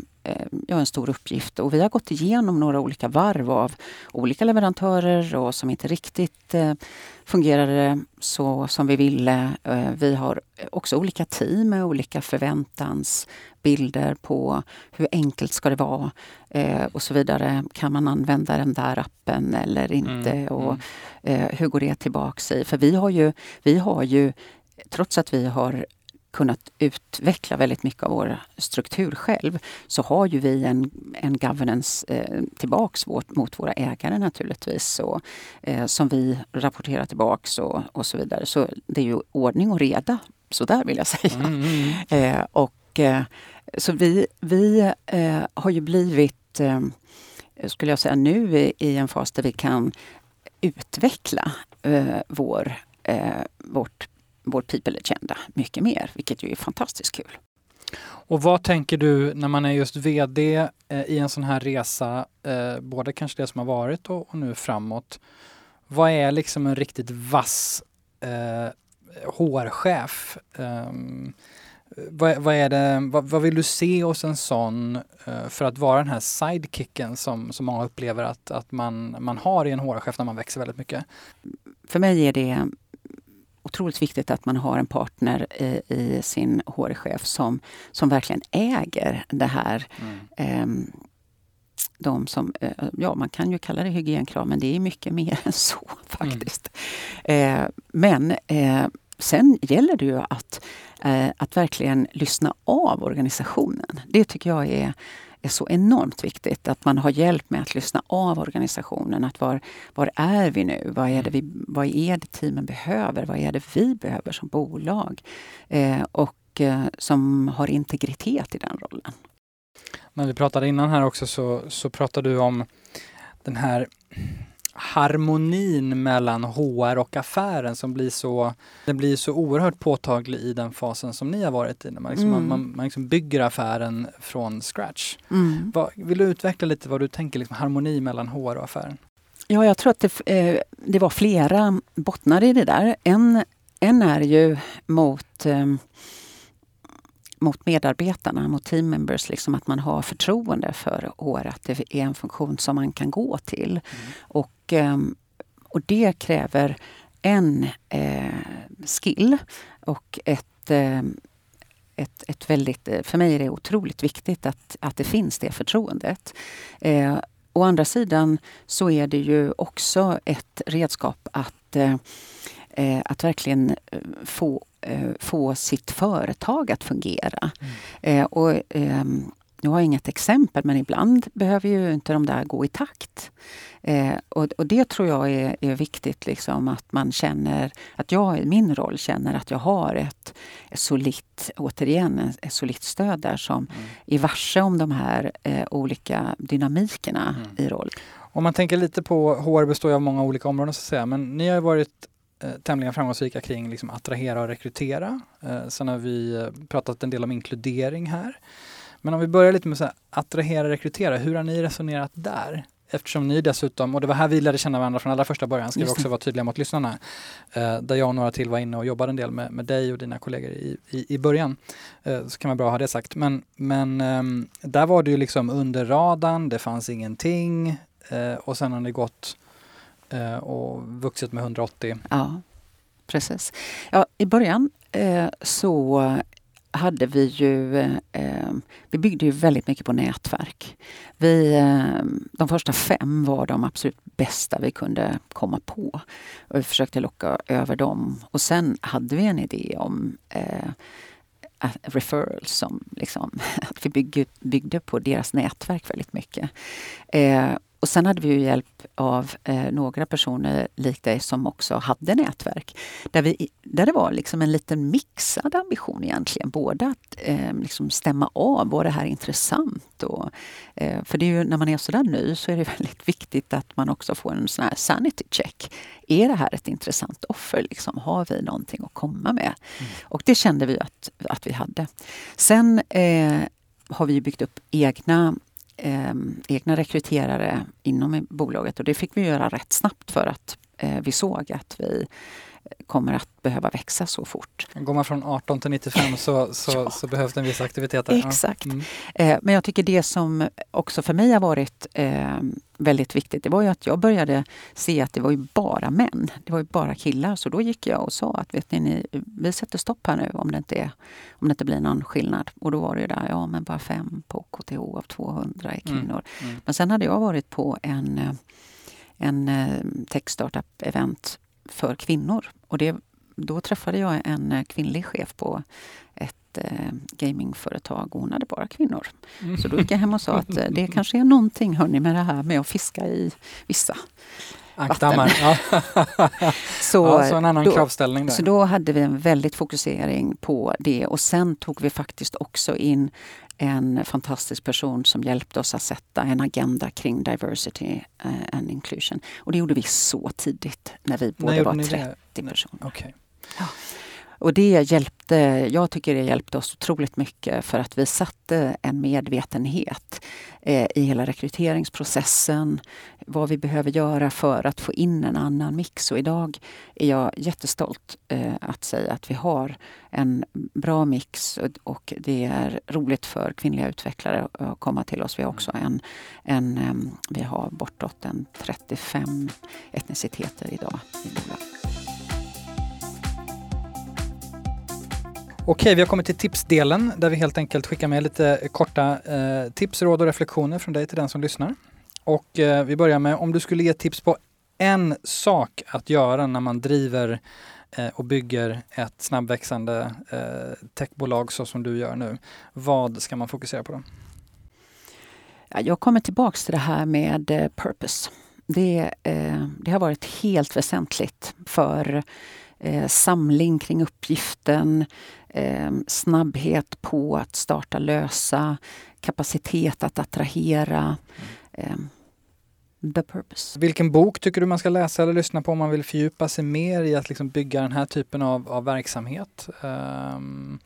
Speaker 2: ja, en stor uppgift. Och vi har gått igenom några olika varv av olika leverantörer och som inte riktigt eh, fungerade så som vi ville. Eh, vi har också olika team med olika förväntansbilder på hur enkelt ska det vara eh, och så vidare. Kan man använda den där appen eller inte? Mm, och mm. Eh, hur går det tillbaks i? För vi har ju, vi har ju trots att vi har kunnat utveckla väldigt mycket av vår struktur själv så har ju vi en, en governance eh, tillbaks vårt, mot våra ägare naturligtvis och, eh, som vi rapporterar tillbaks och, och så vidare. Så det är ju ordning och reda, så där vill jag säga. Mm, mm. mm. *laughs* Eh, och, eh, så vi, vi eh, har ju blivit, eh, skulle jag säga nu i en fas där vi kan utveckla vår, vårt vår People Agenda mycket mer, vilket ju är fantastiskt kul.
Speaker 1: Och vad tänker du när man är just VD eh, i en sån här resa, eh, både kanske det som har varit och, och, nu framåt. Vad är liksom en riktigt vass eh, HR-chef? Um, vad, vad, är det, vad, vad, vill du se hos en sån uh, för att vara den här sidekicken som, som många upplever att, att man, man har i en HR-chef när man växer väldigt mycket?
Speaker 2: För mig är det otroligt viktigt att man har en partner i, i sin HR-chef som, som verkligen äger det här. Mm. Um, de som, eh, ja man kan ju kalla det hygienkrav men det är mycket mer *laughs* än så faktiskt. Mm. Eh, men eh, sen gäller det ju att, eh, att verkligen lyssna av organisationen. Det tycker jag är är så enormt viktigt. Att man har hjälp med att lyssna av organisationen. Att var, var är vi nu? Vad är, det vi, vad är det teamen behöver? Vad är det vi behöver som bolag? Eh, och eh, som har integritet i den rollen.
Speaker 1: När vi pratade innan här också så, så pratade du om den här harmonin mellan HR och affären som blir så, den blir så oerhört påtaglig i den fasen som ni har varit i. När man, liksom, mm. man, man, man liksom bygger affären från scratch. Mm. Vad, vill du utveckla lite vad du tänker, liksom, harmoni mellan HR och affären?
Speaker 2: Ja, jag tror att det, eh, det var flera bottnar i det där. En, en är ju mot eh, mot medarbetarna, mot team members, liksom att man har förtroende för HR, att det är en funktion som man kan gå till. Mm. Och, ehm, och det kräver en eh, skill och ett eh, ett, ett väldigt, för mig är det otroligt viktigt att, att det finns det förtroendet. Eh, å andra sidan så är det ju också ett redskap att, eh, eh att verkligen eh, få, eh, få sitt företag att fungera. Mm. Eh, och, ehm, nu har jag inget exempel, men ibland behöver ju inte de där gå i takt. Eh, och, och, det tror jag är, är, viktigt, liksom, att man känner, att jag i min roll känner att jag har ett, ett solitt, återigen, ett solitt stöd där som mm. är varse om de här eh, olika dynamikerna mm. i roll.
Speaker 1: Om man tänker lite på, HR består av många olika områden så att säga, men ni har varit eh, tämligen framgångsrika kring liksom, attrahera och rekrytera. Eh, sen har vi eh, pratat en del om inkludering här. Men om vi börjar lite med så här, attrahera, rekrytera, hur har ni resonerat där? Eftersom ni dessutom, och det var här vi lärde känna varandra från allra första början, ska vi också vara tydliga mot lyssnarna. Eh, där jag och några till var inne och jobbade en del med, med dig och dina kollegor i, i, i början. Eh, så kan man bra ha det sagt. Men, men eh, där var det ju liksom under radarn, det fanns ingenting och sen har ni gått Eh, och vuxit med 180.
Speaker 2: Ja, precis. Ja, I början eh, så hade vi ju, eh, vi byggde ju väldigt mycket på nätverk. Vi, eh, de första fem var de absolut bästa vi kunde komma på. Och vi försökte locka över dem. Och sen hade vi en idé om eh, referrals som liksom, *laughs* att vi byggde, byggde på deras nätverk väldigt mycket. Eh, och sen hade vi ju hjälp av eh, några personer likt dig som också hade nätverk. Där, vi, där det var liksom en liten mixad ambition egentligen. Både att eh, liksom stämma av, var det här intressant? Och, eh, för det är ju, när man är sådär ny så är det *laughs* väldigt viktigt att man också får en sån här sanity check. Är det här ett intressant offer? Liksom, har vi någonting att komma med? Mm. Och det kände vi att, att vi hade. Sen eh, har vi byggt upp egna eh, egna rekryterare inom bolaget. Och det fick vi göra rätt snabbt för att eh, vi såg att vi kommer att behöva växa så fort.
Speaker 1: Går man från 18 till 95 så, så, *laughs* ja. så behövs det en viss aktivitet. Där.
Speaker 2: Exakt. Mm. Eh, men jag tycker det som också för mig har varit eh, väldigt viktigt, det var ju att jag började se att det var ju bara män. Det var ju bara killar. Så då gick jag och sa att vet ni, vi sätter stopp här nu om det inte, är, om det inte blir någon skillnad. Och då var det ju där, ja men bara fem på KTH av 200 är kvinnor. Mm. Mm. Men sen hade jag varit på en, eh, en eh, tech startup event för kvinnor. Och det, då träffade jag en eh, kvinnlig chef på ett eh, gamingföretag och hon hade bara kvinnor. Mm. Så då gick jag hem och sa att eh, det *laughs* kanske är någonting hörni med det här med att fiska i vissa
Speaker 1: Ankdammar. Ja. *laughs* så, ja, så en annan då, kravställning där.
Speaker 2: Så då hade vi en väldigt fokusering på det och sen tog vi faktiskt också in en fantastisk person som hjälpte oss att sätta en agenda kring diversity uh, and inclusion. Och det gjorde vi så tidigt när vi båda var 30 det? personer.
Speaker 1: Okay.
Speaker 2: Ja. Och det hjälpte, jag tycker det hjälpte oss otroligt mycket för att vi satte en medvetenhet eh, i hela rekryteringsprocessen. Vad vi behöver göra för att få in en annan mix. Och idag är jag jättestolt eh, att säga att vi har en bra mix och det är roligt för kvinnliga utvecklare att komma till oss. Vi har också en, en eh, vi har bortåt en 35 etniciteter idag i bolaget.
Speaker 1: Okej, vi har kommit till tipsdelen där vi helt enkelt skickar med lite eh, korta eh, tips, råd och reflektioner från dig till den som lyssnar. Och eh, vi börjar med om du skulle ge tips på en sak att göra när man driver eh, och bygger ett snabbväxande eh, techbolag så som du gör nu. Vad ska man fokusera på då?
Speaker 2: Jag kommer tillbaks till det här med eh, purpose. Det, eh, det har varit helt väsentligt för eh, samling kring uppgiften, eh, snabbhet på att starta lösa, kapacitet att attrahera. Eh, the purpose.
Speaker 1: Vilken bok tycker du man ska läsa eller lyssna på om man vill fördjupa sig mer i att liksom bygga den här typen av, av verksamhet? Um...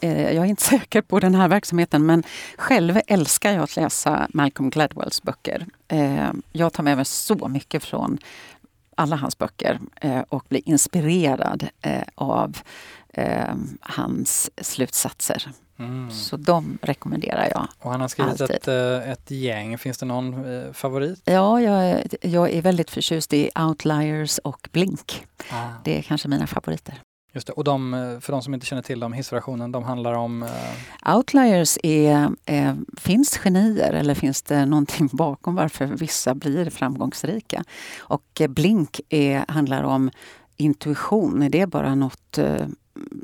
Speaker 2: Jag är inte *laughs* säker på den här verksamheten men själv älskar jag att läsa Malcolm Gladwells böcker. Ehm, jag tar med mig så mycket från alla hans böcker eh, och blir inspirerad eh, av eh, hans slutsatser. Mm. Så de rekommenderar jag.
Speaker 1: Och han har skrivit ett, ett gäng. Finns det någon favorit?
Speaker 2: Ja, jag är, jag är väldigt förtjust i Outliers och Blink. Ah. Det är kanske mina favoriter.
Speaker 1: Just det. Och de, eh, för de som inte känner till dem, hissversionen, de handlar om?
Speaker 2: Eh... Outliers är, eh, finns genier eller finns det någonting *laughs* bakom varför vissa blir framgångsrika? Och eh, Blink är, handlar om intuition, är det bara något eh,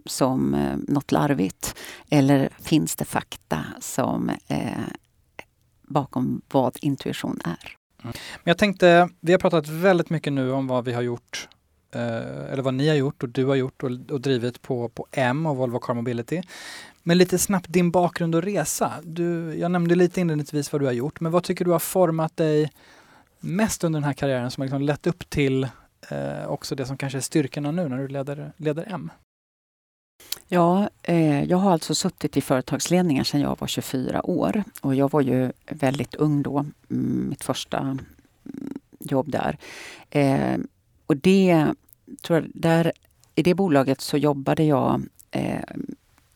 Speaker 2: som eh, något larvigt? Eller finns det fakta som eh, bakom vad intuition är?
Speaker 1: Mm. Men jag tänkte, vi har pratat väldigt mycket nu om vad vi har gjort Eh, eller vad ni har gjort och du har gjort och, och drivit på, på M och Volvo Car Mobility. Men lite snabbt din bakgrund och resa. Du, jag nämnde lite inledningsvis vad du har gjort, men vad tycker du har format dig mest under den här karriären som har liksom lett upp till eh, också det som kanske är styrkorna nu när du leder, leder M?
Speaker 2: Ja, eh, jag har alltså suttit i företagsledningen sedan jag var 24 år och jag var ju väldigt ung då, mm, mitt första jobb där. Eh, och det, tror jag, där, I det bolaget så jobbade jag eh,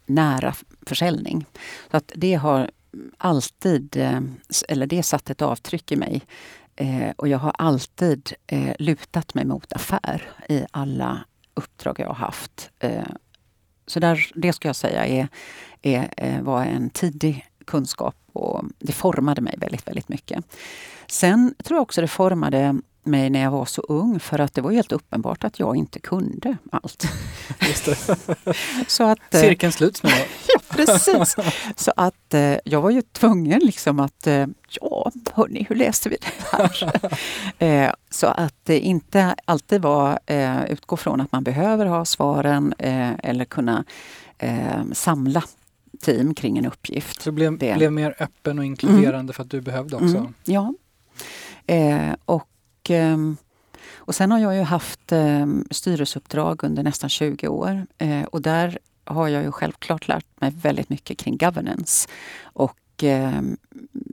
Speaker 2: nära försäljning. Så att det har alltid, eh, eller det satt ett avtryck i mig. Eh, och jag har alltid eh, lutat mig mot affär i alla uppdrag jag har haft. Eh, så där, det ska jag säga är, är, eh, var en tidig kunskap och det formade mig väldigt, väldigt mycket. Sen tror jag också det formade mig när jag var så ung för att det var helt uppenbart att jag inte kunde allt. Det. *laughs*
Speaker 1: så att, eh, Cirkeln sluts nu *laughs*
Speaker 2: Ja, precis. Så att eh, jag var ju tvungen liksom att, eh, ja hörni, hur läste vi det här? *laughs* så att det inte alltid var utgå från att man behöver ha svaren eller kunna samla team kring en uppgift.
Speaker 1: Så blev, blev mer öppen och inkluderande mm. för att du behövde också? Mm,
Speaker 2: ja. Eh, och Ehm, och sen har jag ju haft ehm, styrelseuppdrag under nästan 20 år eh, och där har jag ju självklart lärt mig väldigt mycket kring governance. Och, ehm,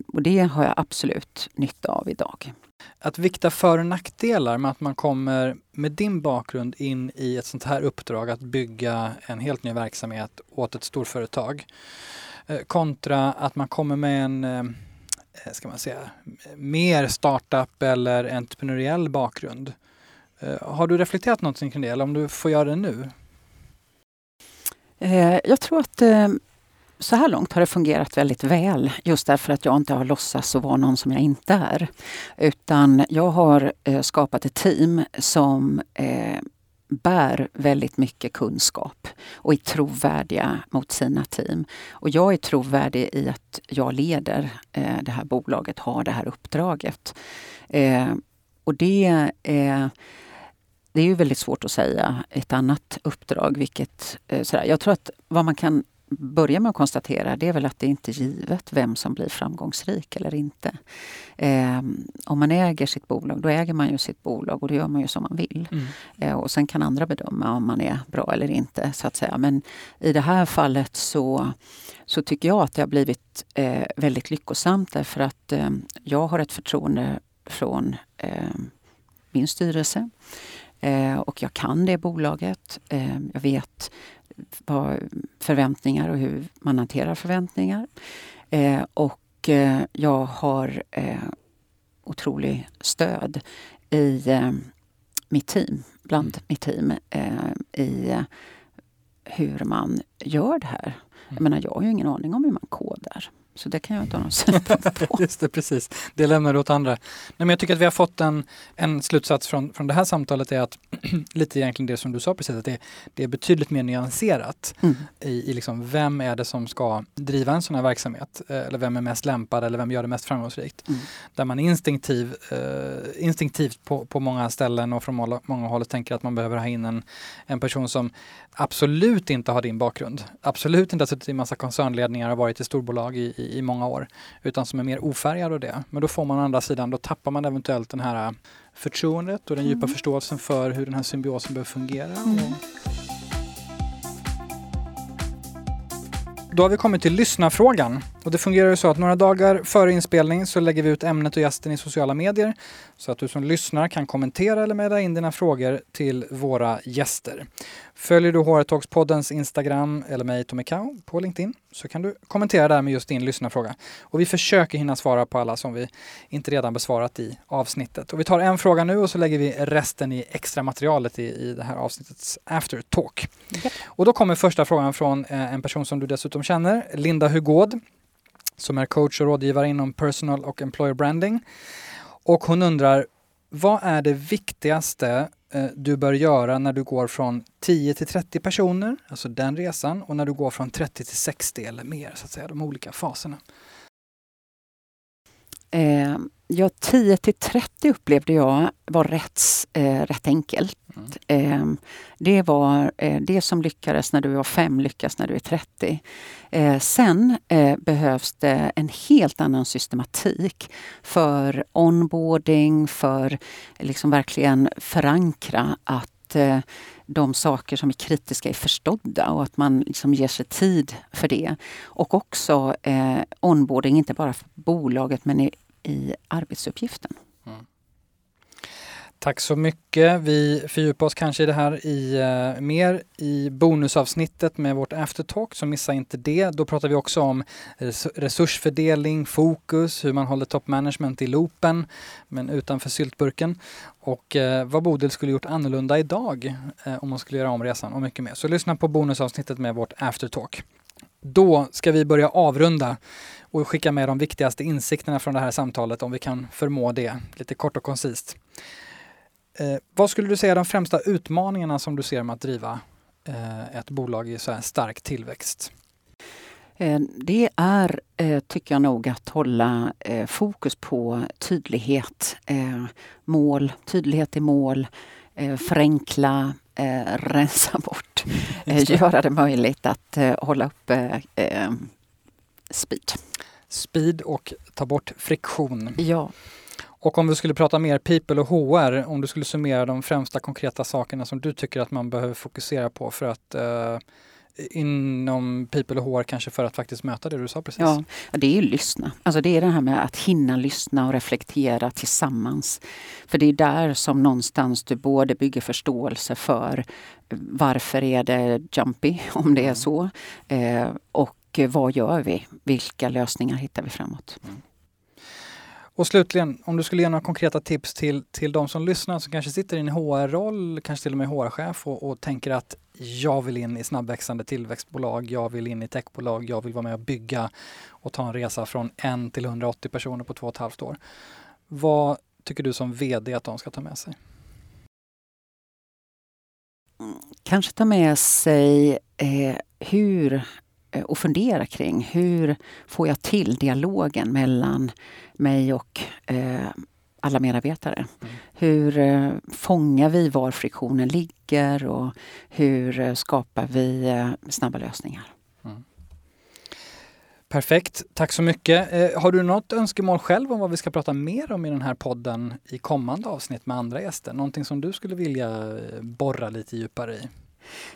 Speaker 2: och det har jag absolut nytta av idag.
Speaker 1: Att vikta för och nackdelar med att man kommer med din bakgrund in i ett sånt här uppdrag att bygga en helt ny verksamhet åt ett storföretag eh, kontra att man kommer med en Eh, ska man säga, mer startup eller entreprenöriell bakgrund. Eh, har du reflekterat någonting kring det eller om du får göra det nu?
Speaker 2: Eh, jag tror att så här långt har det fungerat väldigt väl just därför att jag inte har låtsats att vara någon som jag inte är. Utan jag har skapat ett team som bär väldigt mycket kunskap och är trovärdiga mot sina team. Och jag är trovärdig i att jag leder eh, det här bolaget, har det här uppdraget. Eh, och det, eh, det är ju väldigt svårt att säga ett annat uppdrag. Vilket, eh, sådär. Jag tror att vad man kan börja med att konstatera det är väl att det inte är givet vem som blir framgångsrik eller inte. Eh, om man äger sitt bolag, då äger man ju sitt bolag och det gör man ju som man vill. Mm. Eh, och sen kan andra bedöma om man är bra eller inte. så att säga. Men i det här fallet så, så tycker jag att det har blivit eh, väldigt lyckosamt därför att eh, jag har ett förtroende från ehm, min styrelse. Eh, och jag kan det bolaget. Ehm, jag vet förväntningar och hur man hanterar förväntningar. Eh, och eh, jag har eh, otroligt stöd i eh, mitt team, bland mm. mitt team, eh, i hur man gör det här. Jag mm. menar, jag har ju ingen aning om hur man kodar. Så det kan jag inte ha någon *laughs* synpunkt på.
Speaker 1: Just det, precis. Det lämnar du åt andra. Nej, men jag tycker att vi har fått en, en slutsats från, från det här samtalet är att *clears throat* lite egentligen det som du sa precis, att det, det är betydligt mer nyanserat mm. i, i liksom vem är det som ska driva en sån här verksamhet eh, eller vem är mest lämpad eller vem gör det mest framgångsrikt. Mm. Där man instinktiv, uh, instinktivt på, på många ställen och från många, många håll tänker att man behöver ha in en, en person som absolut inte har din bakgrund, absolut inte har suttit i massa koncernledningar och varit i storbolag i, i, i många år, utan som är mer ofärgad av det. Men då får man å andra sidan, då tappar man eventuellt den här äh, förtroendet och den mm. djupa förståelsen för hur den här symbiosen behöver fungera. Mm. då har vi kommit till lyssnarfrågan. Och det fungerar ju så att några dagar före inspelning så lägger vi ut ämnet och gästen i sociala medier så att du som lyssnar kan kommentera eller mejla in dina frågor till våra gäster. Följer du HR Talks-poddens Instagram eller mig, Tommy Kau, på LinkedIn så kan du kommentera där med just din lyssnarfråga. Och vi försöker hinna svara på alla som vi inte redan besvarat i avsnittet. Och vi tar en fråga nu och så lägger vi resten i extra materialet i, i det här avsnittets after talk. Yep. Och då kommer första frågan från eh, en person som du dessutom känner, Linda Hugård, som är coach och rådgivare inom personal och employer branding. Och hon undrar, vad är det viktigaste Eh, du bör göra när du går från 10 till 30 personer, alltså den resan, och när du går från 30 till 60 eller mer, så att säga, de olika faserna?
Speaker 2: Eh, ja, 10 till 30 upplevde jag var rätt, eh, rätt enkelt. Mm. Eh, det var eh, det som lyckades när du var 5 lyckas när du är 30. Eh, sen eh, behövs det en helt annan systematik för onboarding, för liksom verkligen förankra att eh, de saker som är kritiska är förstådda och att man liksom ger sig tid för det. Och också eh, onboarding, inte bara för bolaget men i, i arbetsuppgiften. Mm.
Speaker 1: Tack så mycket. Vi fördjupar oss kanske i det här i, uh, mer i bonusavsnittet med vårt aftertalk, så missa inte det. Då pratar vi också om resursfördelning, fokus, hur man håller top management i loopen, men utanför syltburken. Och uh, vad Bodil skulle gjort annorlunda idag uh, om hon skulle göra om resan och mycket mer. Så lyssna på bonusavsnittet med vårt aftertalk. Då ska vi börja avrunda och skicka med de viktigaste insikterna från det här samtalet om vi kan förmå det, lite kort och koncist. Eh, vad skulle du säga är de främsta utmaningarna som du ser med att driva eh, ett bolag i så här stark tillväxt?
Speaker 2: Eh, det är, eh, tycker jag nog, att hålla eh, fokus på tydlighet, mål, tydlighet i mål, förenkla, *laughs* rensa bort, göra det möjligt att hålla uppe speed.
Speaker 1: Speed och ta bort friktion.
Speaker 2: Ja.
Speaker 1: Och om vi skulle prata mer people och HR, om du skulle summera de främsta konkreta sakerna som du tycker att man behöver fokusera på för att eh, inom people och HR kanske för att faktiskt möta det du sa precis?
Speaker 2: Ja, det är ju lyssna. Alltså det är det här med att hinna lyssna och reflektera tillsammans. För det är där som någonstans du både bygger förståelse för varför är det jumpy, om det är mm. så, eh, och vad gör vi? Vilka lösningar hittar vi framåt? Mm.
Speaker 1: Och slutligen, om du skulle ge några konkreta tips till, till de som lyssnar som kanske sitter i en HR-roll, kanske till och med HR-chef och, och, tänker att jag vill in i snabbväxande tillväxtbolag, jag vill in i techbolag, jag vill vara med och bygga och ta en resa från en till 180 personer på två och ett halvt år. Vad tycker du som VD att de ska ta med sig?
Speaker 2: Kanske ta med sig eh, hur Eh, och fundera kring hur får jag till dialogen mellan mig och eh, alla medarbetare. Mm. Hur eh, fångar vi var friktionen ligger och hur eh, skapar vi eh, snabba lösningar? Mm.
Speaker 1: Perfekt, tack så mycket. Eh, har du något önskemål själv om vad vi ska prata mer om i den här podden i kommande avsnitt med andra gäster? Någonting som du skulle vilja borra lite djupare i?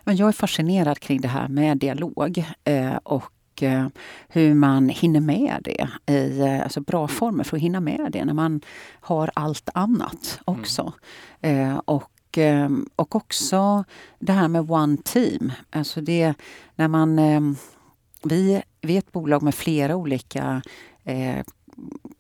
Speaker 2: Men jag är fascinerad kring det här med dialog eh, och eh, hur man hinner med det i eh, alltså bra former för att hinna med det när man har allt annat också. Mm. och och också det här med one team. Alltså det när man... Vi, vi är ett bolag med flera olika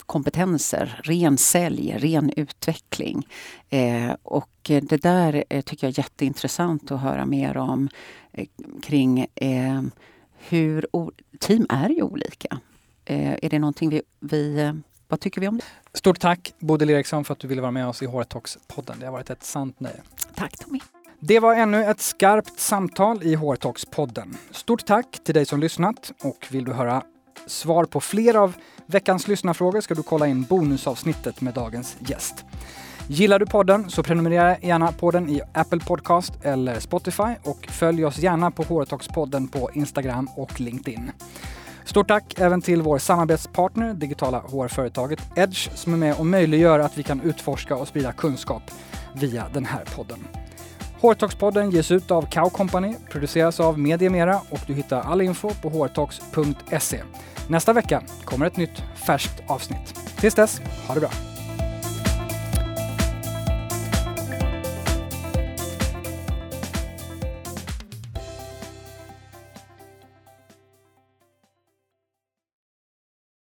Speaker 2: kompetenser, ren sälj, ren utveckling. Eh, och det där eh, tycker jag är jätteintressant att höra mer om eh, kring eh, hur team är ju olika. Eh, är det någonting vi, vi eh, vad tycker vi om det?
Speaker 1: Stort tack Bodil Eriksson för att du ville vara med oss i HR Talks-podden. Det har varit ett sant nöje.
Speaker 2: Tack Tommy.
Speaker 1: Det var ännu ett skarpt samtal i HR Talks-podden. Stort tack till dig som lyssnat och vill du höra svar på fler av veckans lyssnarfrågor ska du kolla in bonusavsnittet med dagens gäst. Gillar du podden så prenumerera gärna på den i Apple Podcast eller Spotify och följ oss gärna på Håretalkspodden på Instagram och LinkedIn. Stort tack även till vår samarbetspartner, digitala HR-företaget Edge, som är med och möjliggör att vi kan utforska och sprida kunskap via den här podden. Hårtalkspodden ges ut av Cow Company, produceras av Media Mera och du hittar all info på hårtalks.se. Nästa vecka kommer ett nytt färskt avsnitt. Tills dess, ha det bra!